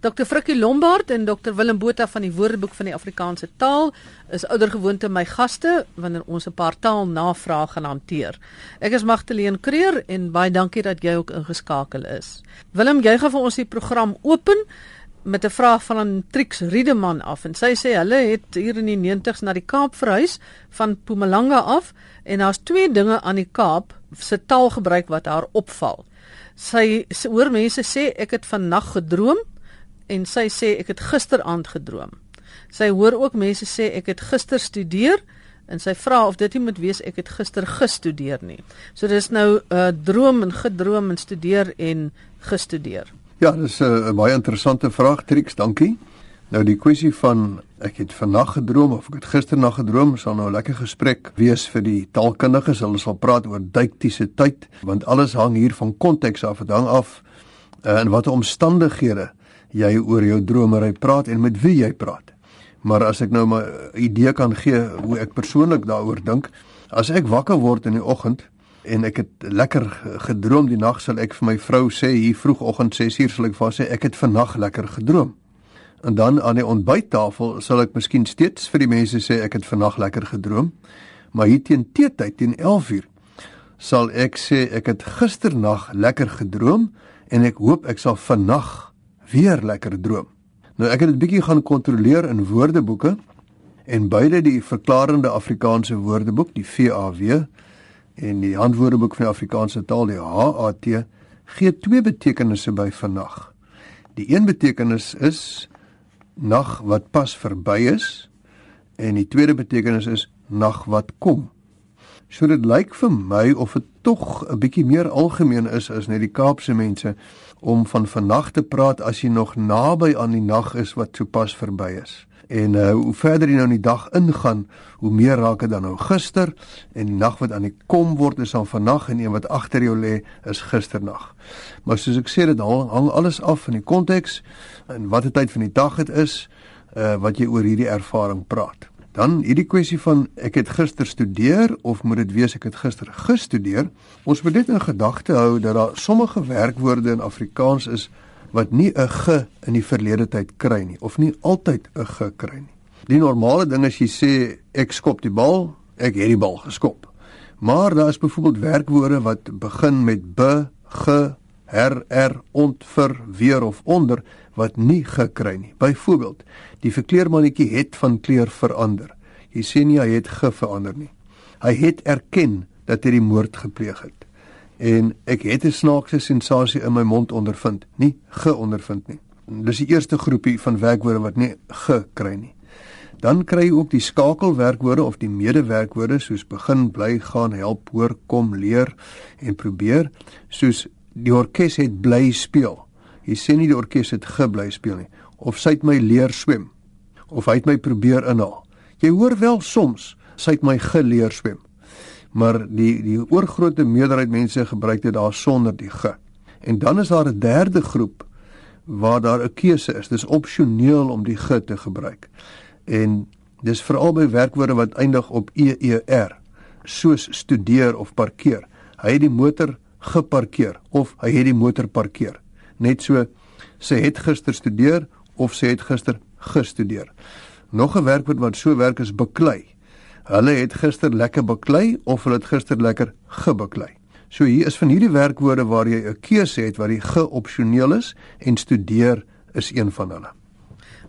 Dr. Frikkie Lombard en Dr. Willem Botha van die Woordeboek van die Afrikaanse Taal is oudergewoonte my gaste wanneer ons 'n paar taalnavrae gaan hanteer. Ek is Magtleen Creer en baie dankie dat jy ook ingeskakel is. Willem, jy gaan vir ons die program open met 'n vraag van Trix Riedeman af en sy sê hulle het hier in die 90's na die Kaap verhuis van Mpumalanga af en daar's twee dinge aan die Kaap se taalgebruik wat haar opval. Sy, sy hoor mense sê ek het van nag gedroom en sy sê ek het gisteraand gedroom. Sy hoor ook mense sê ek het gister studeer en sy vra of dit nie moet wees ek het gister gestudeer nie. So dis nou 'n uh, droom en gedroom en studeer en gestudeer. Ja, dis 'n baie interessante vraag, Trix, dankie. Nou die kwessie van ek het vannag gedroom of ek het gisternag gedroom, sal nou 'n lekker gesprek wees vir die taalkundiges. Hulle sal praat oor deiktiese tyd, want alles hang hier van konteks af, dit hang af uh, in watter omstandighede jy oor jou dromery praat en met wie jy praat. Maar as ek nou 'n idee kan gee hoe ek persoonlik daaroor dink, as ek wakker word in die oggend en ek het lekker gedroom die nag sal ek vir my vrou sê hier vroegoggend 6uur sal ek vir haar sê ek het vannag lekker gedroom. En dan aan die ontbyttafel sal ek miskien steeds vir die mense sê ek het vannag lekker gedroom. Maar hier teen teetyd teen 11uur sal ek sê ek het gisternag lekker gedroom en ek hoop ek sal vannag weer lekker droom. Nou ek het dit bietjie gaan kontroleer in woordeboeke en beide die verklarende Afrikaanse woordeboek, die VAW en die Handwoordeboek van die Afrikaanse taal die HAT gee twee betekenisse by vannag. Die een betekenis is nag wat pas verby is en die tweede betekenis is nag wat kom. So dit lyk vir my of dit tog 'n bietjie meer algemeen is as net die Kaapse mense om van vannag te praat as jy nog naby aan die nag is wat sopas verby is. En uh, hoe verder jy nou in die dag ingaan, hoe meer raak dit dan nou gister en die nag wat aan die kom word is dan vannag en een wat agter jou lê is gisternag. Maar soos ek sê dit hang, alles af van die konteks en watter tyd van die dag dit is uh, wat jy oor hierdie ervaring praat. Dan hierdie kwessie van ek het gister studeer of moet dit wees ek het gister gestudeer? Ons moet dit in gedagte hou dat daar sommige werkwoorde in Afrikaans is wat nie 'n ge in die verlede tyd kry nie of nie altyd 'n ge kry nie. Die normale ding is jy sê ek skop die bal, ek het die bal geskop. Maar daar is byvoorbeeld werkwoorde wat begin met be, ge, her, er, ont, vir, weer of onder wat nie gekry nie. Byvoorbeeld, die verkleermannetjie het van kleur verander. Hy het ge verander nie. Hy het erken dat hy die moord gepleeg het en ek het 'n snaakse sensasie in my mond ondervind, nie geondervind nie. Dis die eerste groepie van werkwoorde wat nie gekry nie. Dan kry jy ook die skakelwerkwoorde of die medewerkwoorde soos begin, bly, gaan, help, hoor, kom, leer en probeer, soos die orkes het bly speel. Jy sê nie die orkes het gebly speel nie of sy het my leer swem of hy het my probeer inhaal. Jy hoor wel soms sy het my geleer swem maar die die oorgrootste meerderheid mense gebruik dit daar sonder die ge. En dan is daar 'n derde groep waar daar 'n keuse is. Dis opsioneel om die ge te gebruik. En dis veral by werkwoorde wat eindig op eer, soos studeer of parkeer. Hy het die motor geparkeer of hy het die motor parkeer. Net so sy het gister studeer of sy het gister gestudeer. Nog 'n werkwoord wat so werk is beklei. Hulle het gister lekker baklei of hulle het gister lekker gebaklei. So hier is van hierdie werkwoorde waar jy 'n keuse het waar die geopsioneel is en studeer is een van hulle.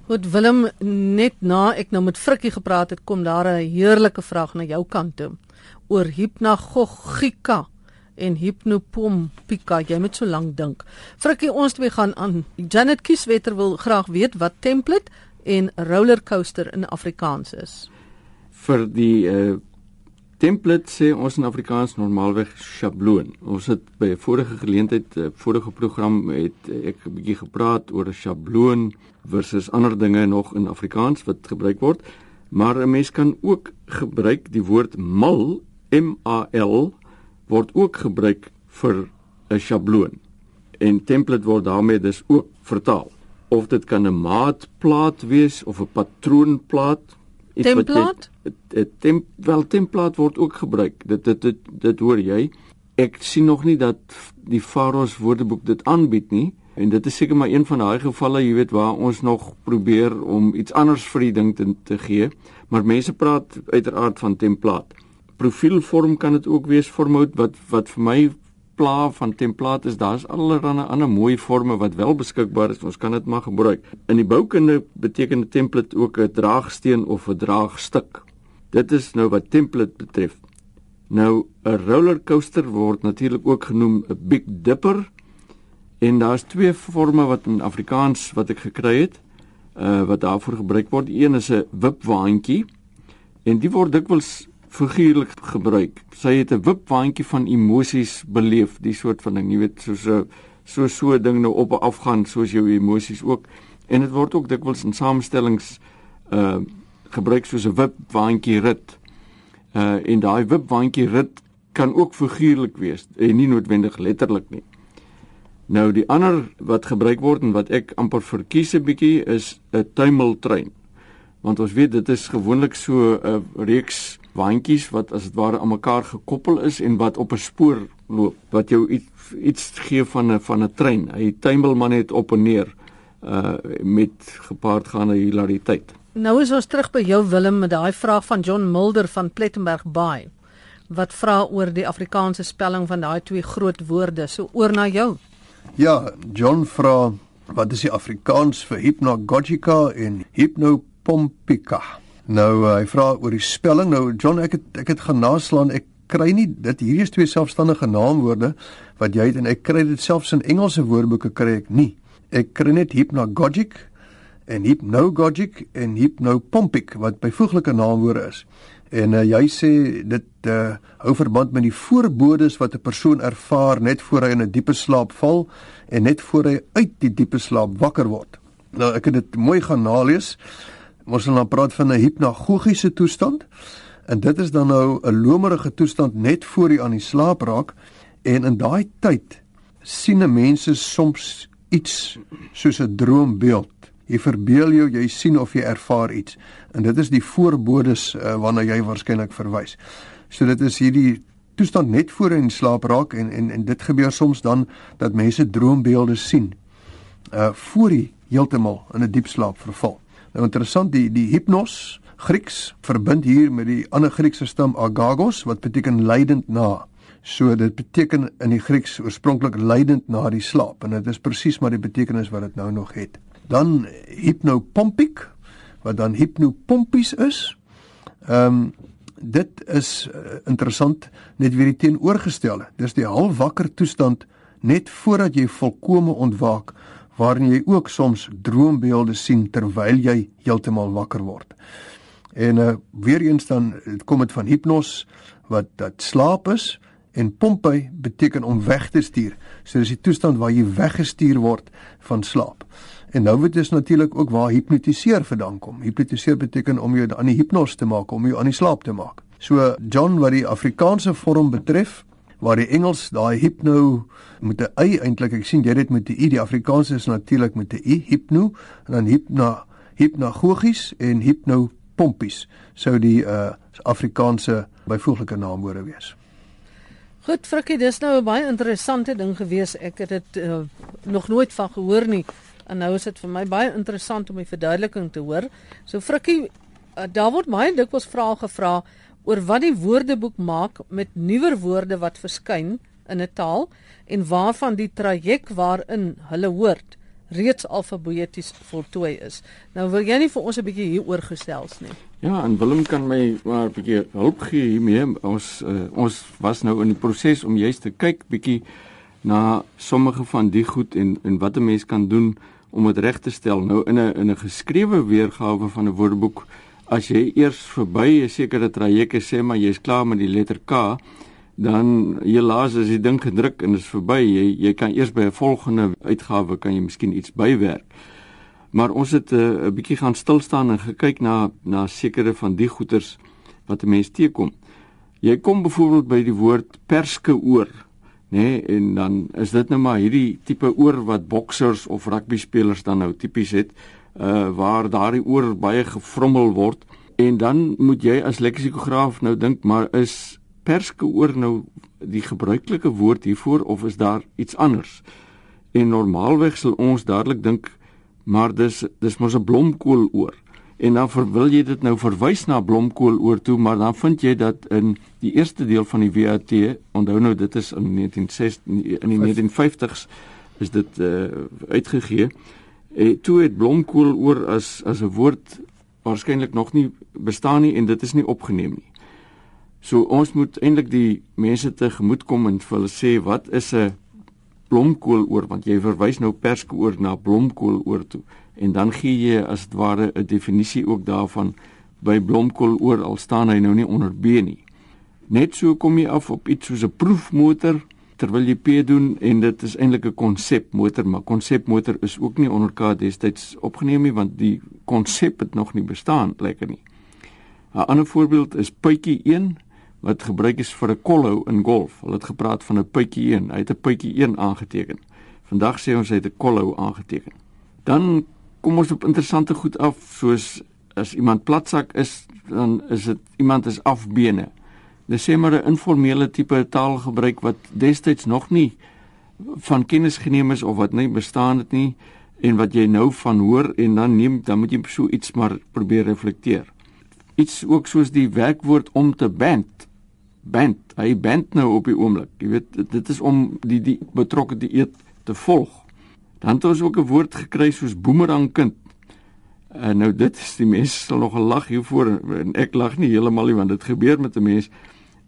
Goed Willem, net na ek nou met Frikkie gepraat het, kom daar 'n heerlike vraag na jou kant toe oor hypnagogika en hypnopompika. Jy moet so lank dink. Frikkie, ons twee gaan aan. Janet Kieswetter wil graag weet wat template en rollercoaster in Afrikaans is vir die uh template sê ons in Afrikaans normaalweg sjabloon. Ons het by 'n vorige geleentheid, uh, vorige program het ek 'n bietjie gepraat oor 'n sjabloon versus ander dinge nog in Afrikaans wat gebruik word. Maar 'n mens kan ook gebruik die woord mal, M A L word ook gebruik vir 'n sjabloon. En template word daarmee dus ook vertaal. Of dit kan 'n maatplaat wees of 'n patroonplaat template temp wel template word ook gebruik. Dit dit dit, dit hoor jy. Ek sien nog nie dat die Faros Woordeboek dit aanbied nie En dit is seker maar een van daai gevalle, jy weet, waar ons nog probeer om iets anders vir die ding te, te gee, maar mense praat uiteraard van template. Profielvorm kan dit ook wees formout wat wat vir my pla van template is daar's allerlei ander mooi forme wat wel beskikbaar is ons kan dit maar gebruik. In die boukunde beteken 'n template ook 'n draagsteen of 'n draagstuk. Dit is nou wat template betref. Nou 'n rollercoaster word natuurlik ook genoem 'n big dipper en daar's twee forme wat in Afrikaans wat ek gekry het uh wat daarvoor gebruik word. Een is 'n wipwaandjie en die word dikwels figuurlik gebruik. Sy het 'n wipwaandjie van emosies beleef, die soort van ding, jy weet, so so so so ding nou op en af gaan soos jou emosies ook. En dit word ook dikwels in samestellings uh gebruik soos 'n wipwaandjie rit. Uh en daai wipwaandjie rit kan ook figuurlik wees en nie noodwendig letterlik nie. Nou die ander wat gebruik word en wat ek amper verkies 'n bietjie is 'n tuimeltrein. Want ons weet dit is gewoonlik so 'n reeks waantjies wat as dit ware aan mekaar gekoppel is en wat op 'n spoor loop wat jou iets iets gee van 'n van 'n trein. Hy tuimel maar net op en neer uh met gepaardgaande hilariteit. Nou is ons terug by jou Willem met daai vraag van John Mulder van Plettenberg Bay wat vra oor die Afrikaanse spelling van daai twee groot woorde. So oor na jou. Ja, John vra wat is die Afrikaans vir hypnagogica en hypnopompica? Nou uh, hy vra oor die spelling. Nou John, ek het ek het gaan naslaan. Ek kry nie dit hierdie is twee selfstandige naamwoorde wat jy het en ek kry dit selfs in Engelse woordeboeke kry ek nie. Ek kry net hypnagogic en hypnagogic en hypnopompic wat byvoeglike naamwoorde is. En uh, jy sê dit uh, hou verband met die voorbodes wat 'n persoon ervaar net voor hy in 'n diepe slaap val en net voor hy uit die diepe slaap wakker word. Nou ek het dit mooi gaan nalees. Ons sal nou praat van 'n hipnagogiese toestand. En dit is dan nou 'n lomerige toestand net voor jy aan die slaap raak en in daai tyd sien 'n mens soms iets soos 'n droombeeld. Jy verbeel jou jy sien of jy ervaar iets. En dit is die voorbodes uh, waarna jy waarskynlik verwys. So dit is hierdie toestand net voor jy in slaap raak en en en dit gebeur soms dan dat mense droombeelde sien. Uh voor jy heeltemal in 'n diep slaap verval. Nou interessant die die hypnos Grieks verbind hier met die ander Griekse stam agagos wat beteken lydend na. So dit beteken in die Grieks oorspronklik lydend na die slaap en dit is presies maar die betekenis wat dit nou nog het. Dan hypnopompik wat dan hypnopompies is. Ehm um, dit is uh, interessant net weer die teenoorgestelde. Dis die halfwakker toestand net voordat jy volkome ontwaak waarin jy ook soms droombeelde sien terwyl jy heeltemal wakker word. En uh weer eens dan kom dit van hipnos wat dat slaap is en pompy beteken om weg te stuur. So dis die toestand waar jy weggestuur word van slaap. En nou word dit natuurlik ook waar hipnotiseer vandaan kom. Hipnotiseer beteken om jou aan die hipnos te maak, om jou aan die slaap te maak. So John wat die Afrikaanse vorm betref, waar die Engels daai hypno met 'n y eintlik ek sien jy dit met 'n i die Afrikaans is natuurlik met 'n i hypno en dan hypna hypnagogies en hypnopompies sou die uh Afrikaanse byvoeglike naamwoorde wees. Goed Frikkie, dis nou 'n baie interessante ding gewees. Ek het dit uh, nog nooit van gehoor nie. En nou is dit vir my baie interessant om die verduideliking te hoor. So Frikkie, uh, daar word baie dikwels vrae gevra oor wat die woordeboek maak met nuwer woorde wat verskyn in 'n taal en waarvan die traject waarin hulle hoort reeds alfabeties voltooi is. Nou wil jy nie vir ons 'n bietjie hieroor gestels nie. Ja, en Willem kan my maar 'n bietjie hulp gee hiermee. Ons uh, ons was nou in die proses om juist te kyk bietjie na sommige van die goed en en wat 'n mens kan doen om dit reg te stel. Nou in 'n in 'n geskrewe weergawe van 'n woordeboek as jy eers verby 'n sekere traject is, sê maar jy's klaar met die letter K, dan jy laas as die ding gedruk en dit is verby, jy jy kan eers by 'n volgende uitgawe kan jy miskien iets bywerk. Maar ons het 'n uh, bietjie gaan stil staan en gekyk na na sekere van die goeters wat 'n mens teekom. Jy kom byvoorbeeld by die woord perske oor, nê, nee, en dan is dit nou maar hierdie tipe oor wat boksers of rugby spelers dan nou tipies het uh waar daardie oor baie gevrommel word en dan moet jy as leksikograaf nou dink maar is perske oor nou die gebruikelike woord hiervoor of is daar iets anders En normaalweg sal ons dadelik dink maar dis dis mos 'n blomkool oor. En dan wil jy dit nou verwys na blomkool oor toe, maar dan vind jy dat in die eerste deel van die WAT, onthou nou dit is in 1960 in die 1950s is dit uh, uitgegee. En toe het blomkool oor as as 'n woord waarskynlik nog nie bestaan nie en dit is nie opgeneem nie. So ons moet eintlik die mense te gemoed kom en vir hulle sê wat is 'n blomkool oor want jy verwys nou perskoor na blomkool oor toe en dan gee jy as dit ware 'n definisie ook daarvan by blomkool oor al staan hy nou nie onder B nie. Net so kom jy af op iets soos 'n proefmotor terwyl jy P doen en dit is eintlik 'n konsepmotor maar konsepmotor is ook nie onder K destyds opgeneem nie want die konsep het nog nie bestaan lekker nie. 'n Ander voorbeeld is puitjie 1 wat gebruik is vir 'n kollou in golf. Hulle het gepraat van 'n puitjie 1. Hy het 'n puitjie 1 aangeteken. Vandag sê ons hy het 'n kollou aangeteken. Dan kom ons op interessante goed af soos as iemand platsak is, dan is dit iemand is afbene. Dis sê maar 'n informele tipe taalgebruik wat destyds nog nie van kennis geneem is of wat nie bestaan het nie en wat jy nou van hoor en dan neem dan moet jy so iets maar probeer reflekteer. Iets ook soos die werkwoord om te band band. Hy band nou op die oomblik. Jy weet dit is om die die betrokke die eet te volg. Dan het ons ook 'n woord gekry soos boemerangkind. En nou dit is die mense sal nog lag hiervoor en ek lag nie heeltemal nie want dit gebeur met 'n mens.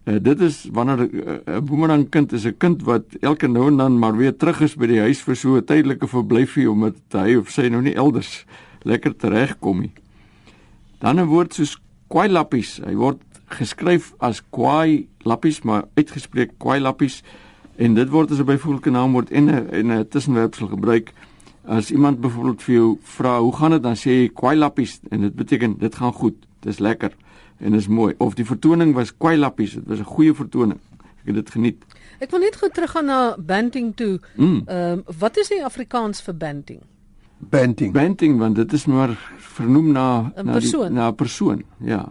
Uh, dit is wanneer 'n uh, boemerangkind is 'n kind wat elke nou en dan maar weer terug is by die huis vir so 'n tydelike verblyfie omdat hy of sy nou nie elders lekker teregkom nie. Dan 'n woord soos kwailappies. Hy word geskryf as kwai lappies maar uitgespreek kwai lappies en dit word as 'n byvoeglike naamwoord en 'n en 'n tussenwerpsel gebruik as iemand byvoorbeeld vir jou vra hoe gaan dit dan sê jy kwai lappies. En dit beteken dit gaan goed. Dis lekker en is mooi. Of die vertoning was kwai lappies. Dit was 'n goeie vertoning. Ek het dit geniet. Ek wil net gou teruggaan na banting toe. Mm. ehm mm. um, wat is die Afrikaans vir banting? Banting. Banting want dit is maar vernoem na 'n persoon. na 'n persoon ja.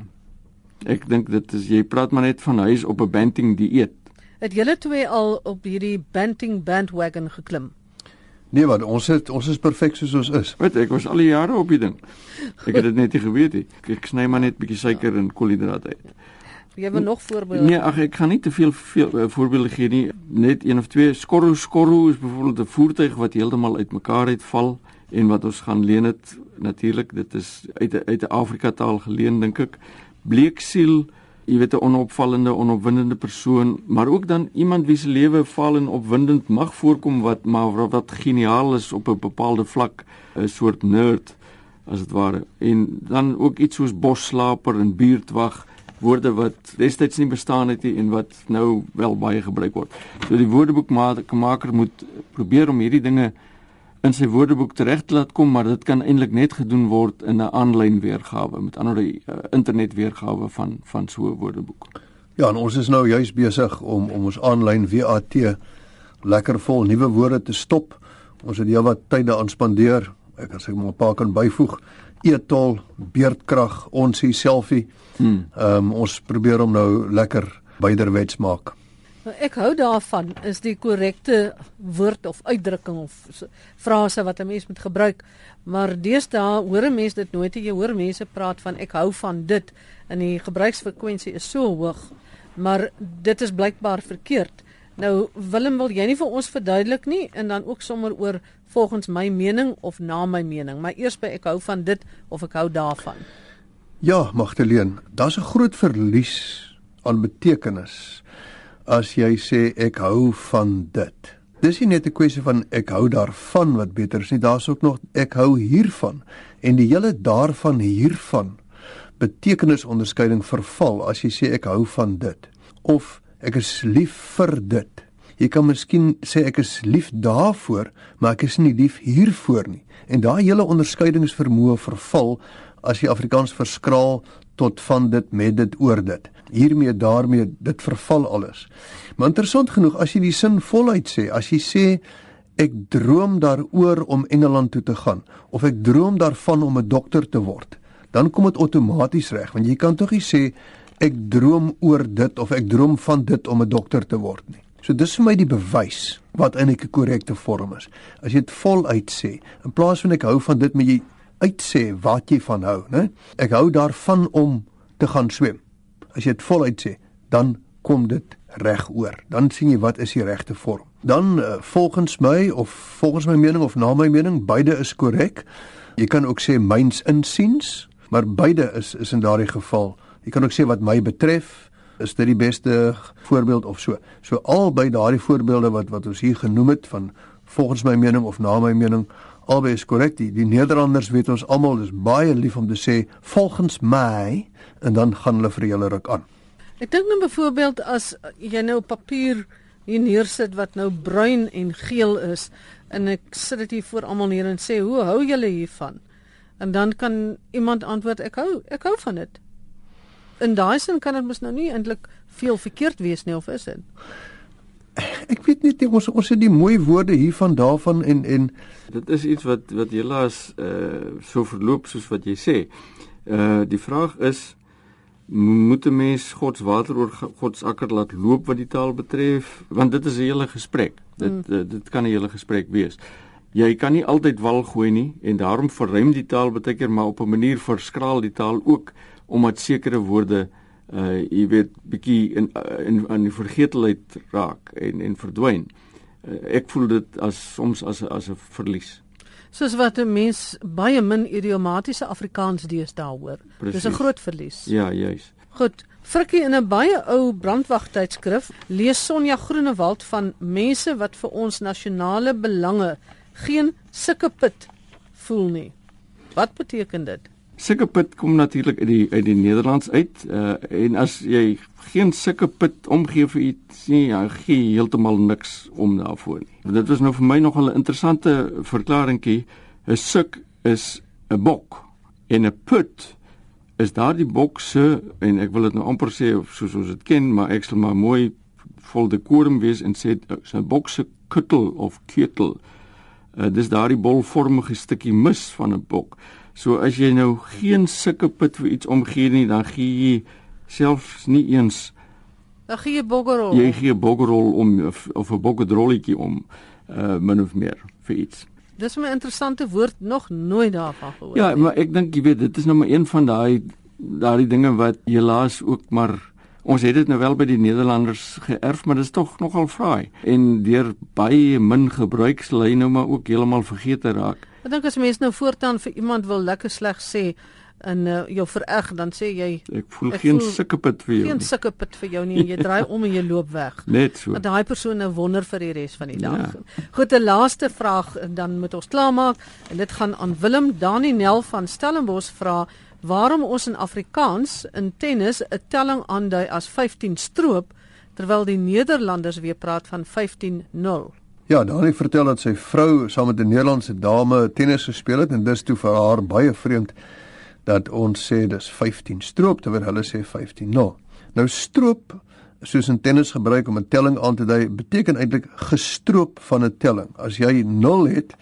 Ek dink dit is jy praat maar net van huis op 'n banting dieet. Het julle twee al op hierdie banting bandwagon geklim? Nee, maar ons het ons is perfek soos ons is. Weet ek was al die jare op die ding. Ek het dit net nie geweet nie. Ek, ek sny maar net bietjie suiker en koolhidrate uit. Jy het nog voorbeelde? Nee, ag ek gaan nie te veel veel uh, voorbeelde gee nie. Net een of twee. Skorro skorro is byvoorbeeld 'n voertuig wat heeltemal uitmekaar uitval en wat ons gaan leen dit natuurlik. Dit is uit uit 'n Afrika taal geleen dink ek bleeksiel, jy weet 'n onopvallende, onopwindende persoon, maar ook dan iemand wie se lewe val en opwindend mag voorkom wat maar wat geniaal is op 'n bepaalde vlak, 'n soort nerd as dit ware. En dan ook iets soos bosslaper en buurtwag woorde wat destyds nie bestaan het nie en wat nou wel baie gebruik word. So die woordeboekmaker moet probeer om hierdie dinge in sy woordeboek terecht laat kom, maar dit kan eintlik net gedoen word in 'n aanlyn weergawe, met ander woorde uh, internet weergawe van van so 'n woordeboek. Ja, en ons is nou juis besig om om ons aanlyn WAT lekker vol nuwe woorde te stop. Ons het heelwat tyd daaraan spandeer. Ek kan sê maar 'n paar kan byvoeg. Etol, beerdkrag, ons selfie. Hmm. Ehm um, ons probeer om nou lekker byderwets maak. Nou, ek hou daarvan is die korrekte woord of uitdrukking of frase wat 'n mens moet gebruik. Maar deesdae hoor 'n mens dit nooit. Jy hoor mense praat van ek hou van dit en die gebruiksfrekwensie is so hoog, maar dit is blykbaar verkeerd. Nou Willem wil jy nie vir ons verduidelik nie en dan ook sommer oor volgens my mening of na my mening, maar eers by ek hou van dit of ek hou daarvan. Ja, Magdalene, daar's 'n groot verlies aan betekenis as jy sê ek hou van dit. Dis nie net 'n kwessie van ek hou daarvan wat beter is nie, daar's ook nog ek hou hiervan. En die hele daarvan hiervan betekenisonderskeiding verval as jy sê ek hou van dit of ek is lief vir dit. Jy kan miskien sê ek is lief daarvoor, maar ek is nie lief hiervoor nie. En daai hele onderskeidingsvermoë verval as jy Afrikaans verskraal tot van dit met dit oor dit. Hiermee daarmee dit verval alles. Maar interessant genoeg as jy die sin voluit sê, as jy sê ek droom daaroor om Engeland toe te gaan of ek droom daarvan om 'n dokter te word, dan kom dit outomaties reg want jy kan tog nie sê ek droom oor dit of ek droom van dit om 'n dokter te word nie. So dis vir my die bewys wat eintlik 'n korrekte vorm is. As jy dit voluit sê, in plaas van ek hou van dit met jy uitsê wat jy van hou, né? Ek hou daarvan om te gaan swem. As jy dit voluit sê, dan kom dit reg oor. Dan sien jy wat is die regte vorm. Dan uh, volgens my of volgens my mening of na my mening, beide is korrek. Jy kan ook sê myns insiens, maar beide is is in daardie geval. Jy kan ook sê wat my betref, is dit die beste voorbeeld of so. So albei daardie voorbeelde wat wat ons hier genoem het van volgens my mening of na my mening, albei is korrek. Die, die Nederlanders weet ons almal is baie lief om te sê volgens my en dan gaan hulle vir julle ruk aan. Ek dink nou byvoorbeeld as jy nou papier hier neersit wat nou bruin en geel is en ek sit dit hier voor almal neer en sê hoe hou julle hiervan? En dan kan iemand antwoord ek hou ek hou van dit. In daai sin kan dit mos nou nie eintlik veel verkeerd wees nie of is dit? Ek weet nie ons ons het die mooi woorde hiervan daarvan en en dit is iets wat wat helaas uh so verloop soos wat jy sê. Uh die vraag is moet 'n mens God se water oor God se akker laat loop wat die taal betref want dit is 'n hele gesprek dit mm. dit, dit kan 'n hele gesprek wees jy kan nie altyd wal gooi nie en daarom verruim die taal baie keer maar op 'n manier verskraal die taal ook omdat sekere woorde uh jy weet bietjie in in aan die vergetelheid raak en en verdwyn uh, ek voel dit as soms as as 'n verlies soos wat 'n mens baie min idiomatiese Afrikaans deesdae hoor. Dis 'n groot verlies. Ja, juis. Goed. Frikkie in 'n baie ou brandwagtydskrif lees Sonja Groenewald van mense wat vir ons nasionale belange geen sulke put voel nie. Wat beteken dit? Sulke put kom natuurlik uit die uit die Nederlands uit uh, en as jy geen sulke put omgee vir iets nie, jy gee heeltemal niks om daarvoor nie. Dit was nou vir my nogal 'n interessante verklaringkie. 'n Suk is 'n bok en 'n put is daardie bok se en ek wil dit nou amper sê soos ons dit ken, maar ek sal maar mooi vol dekorum wees en sê 'n bok se kuttel of ketel. Uh, dis daardie bolvormige stukkie mis van 'n bok. So as jy nou geen sulke put vir iets omgee nie, dan gee jy selfs nie eens dan gee jy boggerol. Jy gee boggerol om of, of 'n boggerolletjie om uh min of meer vir iets. Dis 'n interessante woord nog nooit daarvan gehoor. Ja, nie. maar ek dink jy weet dit is nou maar een van daai daai dinge wat helaas ook maar ons het dit nou wel by die Nederlanders geërf, maar dit is tog nogal fraai. En deur baie min gebruik sal hy nou maar ook heeltemal vergeet raak. Ek dink as mense nou voortaan vir iemand wil lekker sleg sê en uh, jou vereg dan sê jy ek voel ek geen sulke put vir jou geen sulke put vir jou nie en jy draai om en jy loop weg. Net so. Want daai persoon nou wonder vir die res van die dag. Ja. goed 'n laaste vraag dan moet ons klaarmaak. En dit gaan aan Willem. Daniel van Stellenbosch vra waarom ons in Afrikaans in tennis 'n telling aandui as 15 stroop terwyl die Nederlanders weer praat van 15 0 Ja, Dani vertel dat sy vrou saam met 'n Nederlandse dame tennis gespeel het en dis toe vir haar baie vreemd dat ons sê dis 15 stroop terwyl hulle sê 15 0. Nou stroop soos in tennis gebruik om 'n telling aan te dui, beteken eintlik gestroop van 'n telling. As jy 0 het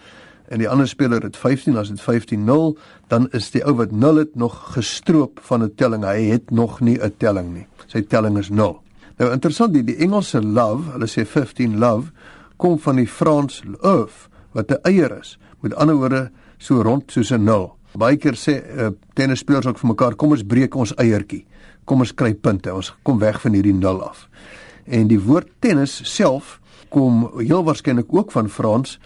en die ander speler het 15, as dit 15 0, dan is die ou wat 0 het nog gestroop van 'n telling. Hy het nog nie 'n telling nie. Sy telling is 0. Nou interessant, die, die Engelse love, hulle sê 15 love kom van die Frans oeuf wat 'n eier is. Met ander woorde so rond soos 'n nul. Baie keer sê uh, tennisspelers ook vir mekaar, kom ons breek ons eiertjie. Kom ons kry punte. Ons kom weg van hierdie nul af. En die woord tennis self kom heel waarskynlik ook van Frans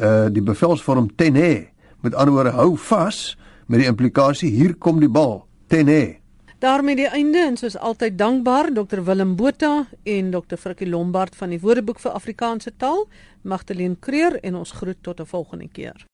uh die bevelsvorm tenez. Met ander woorde hou vas met die implikasie hier kom die bal. Tenez daarmee die einde en soos altyd dankbaar Dr Willem Botha en Dr Frikkie Lombard van die Woordeboek vir Afrikaanse taal, Magdalene Creer en ons groet tot 'n volgende keer.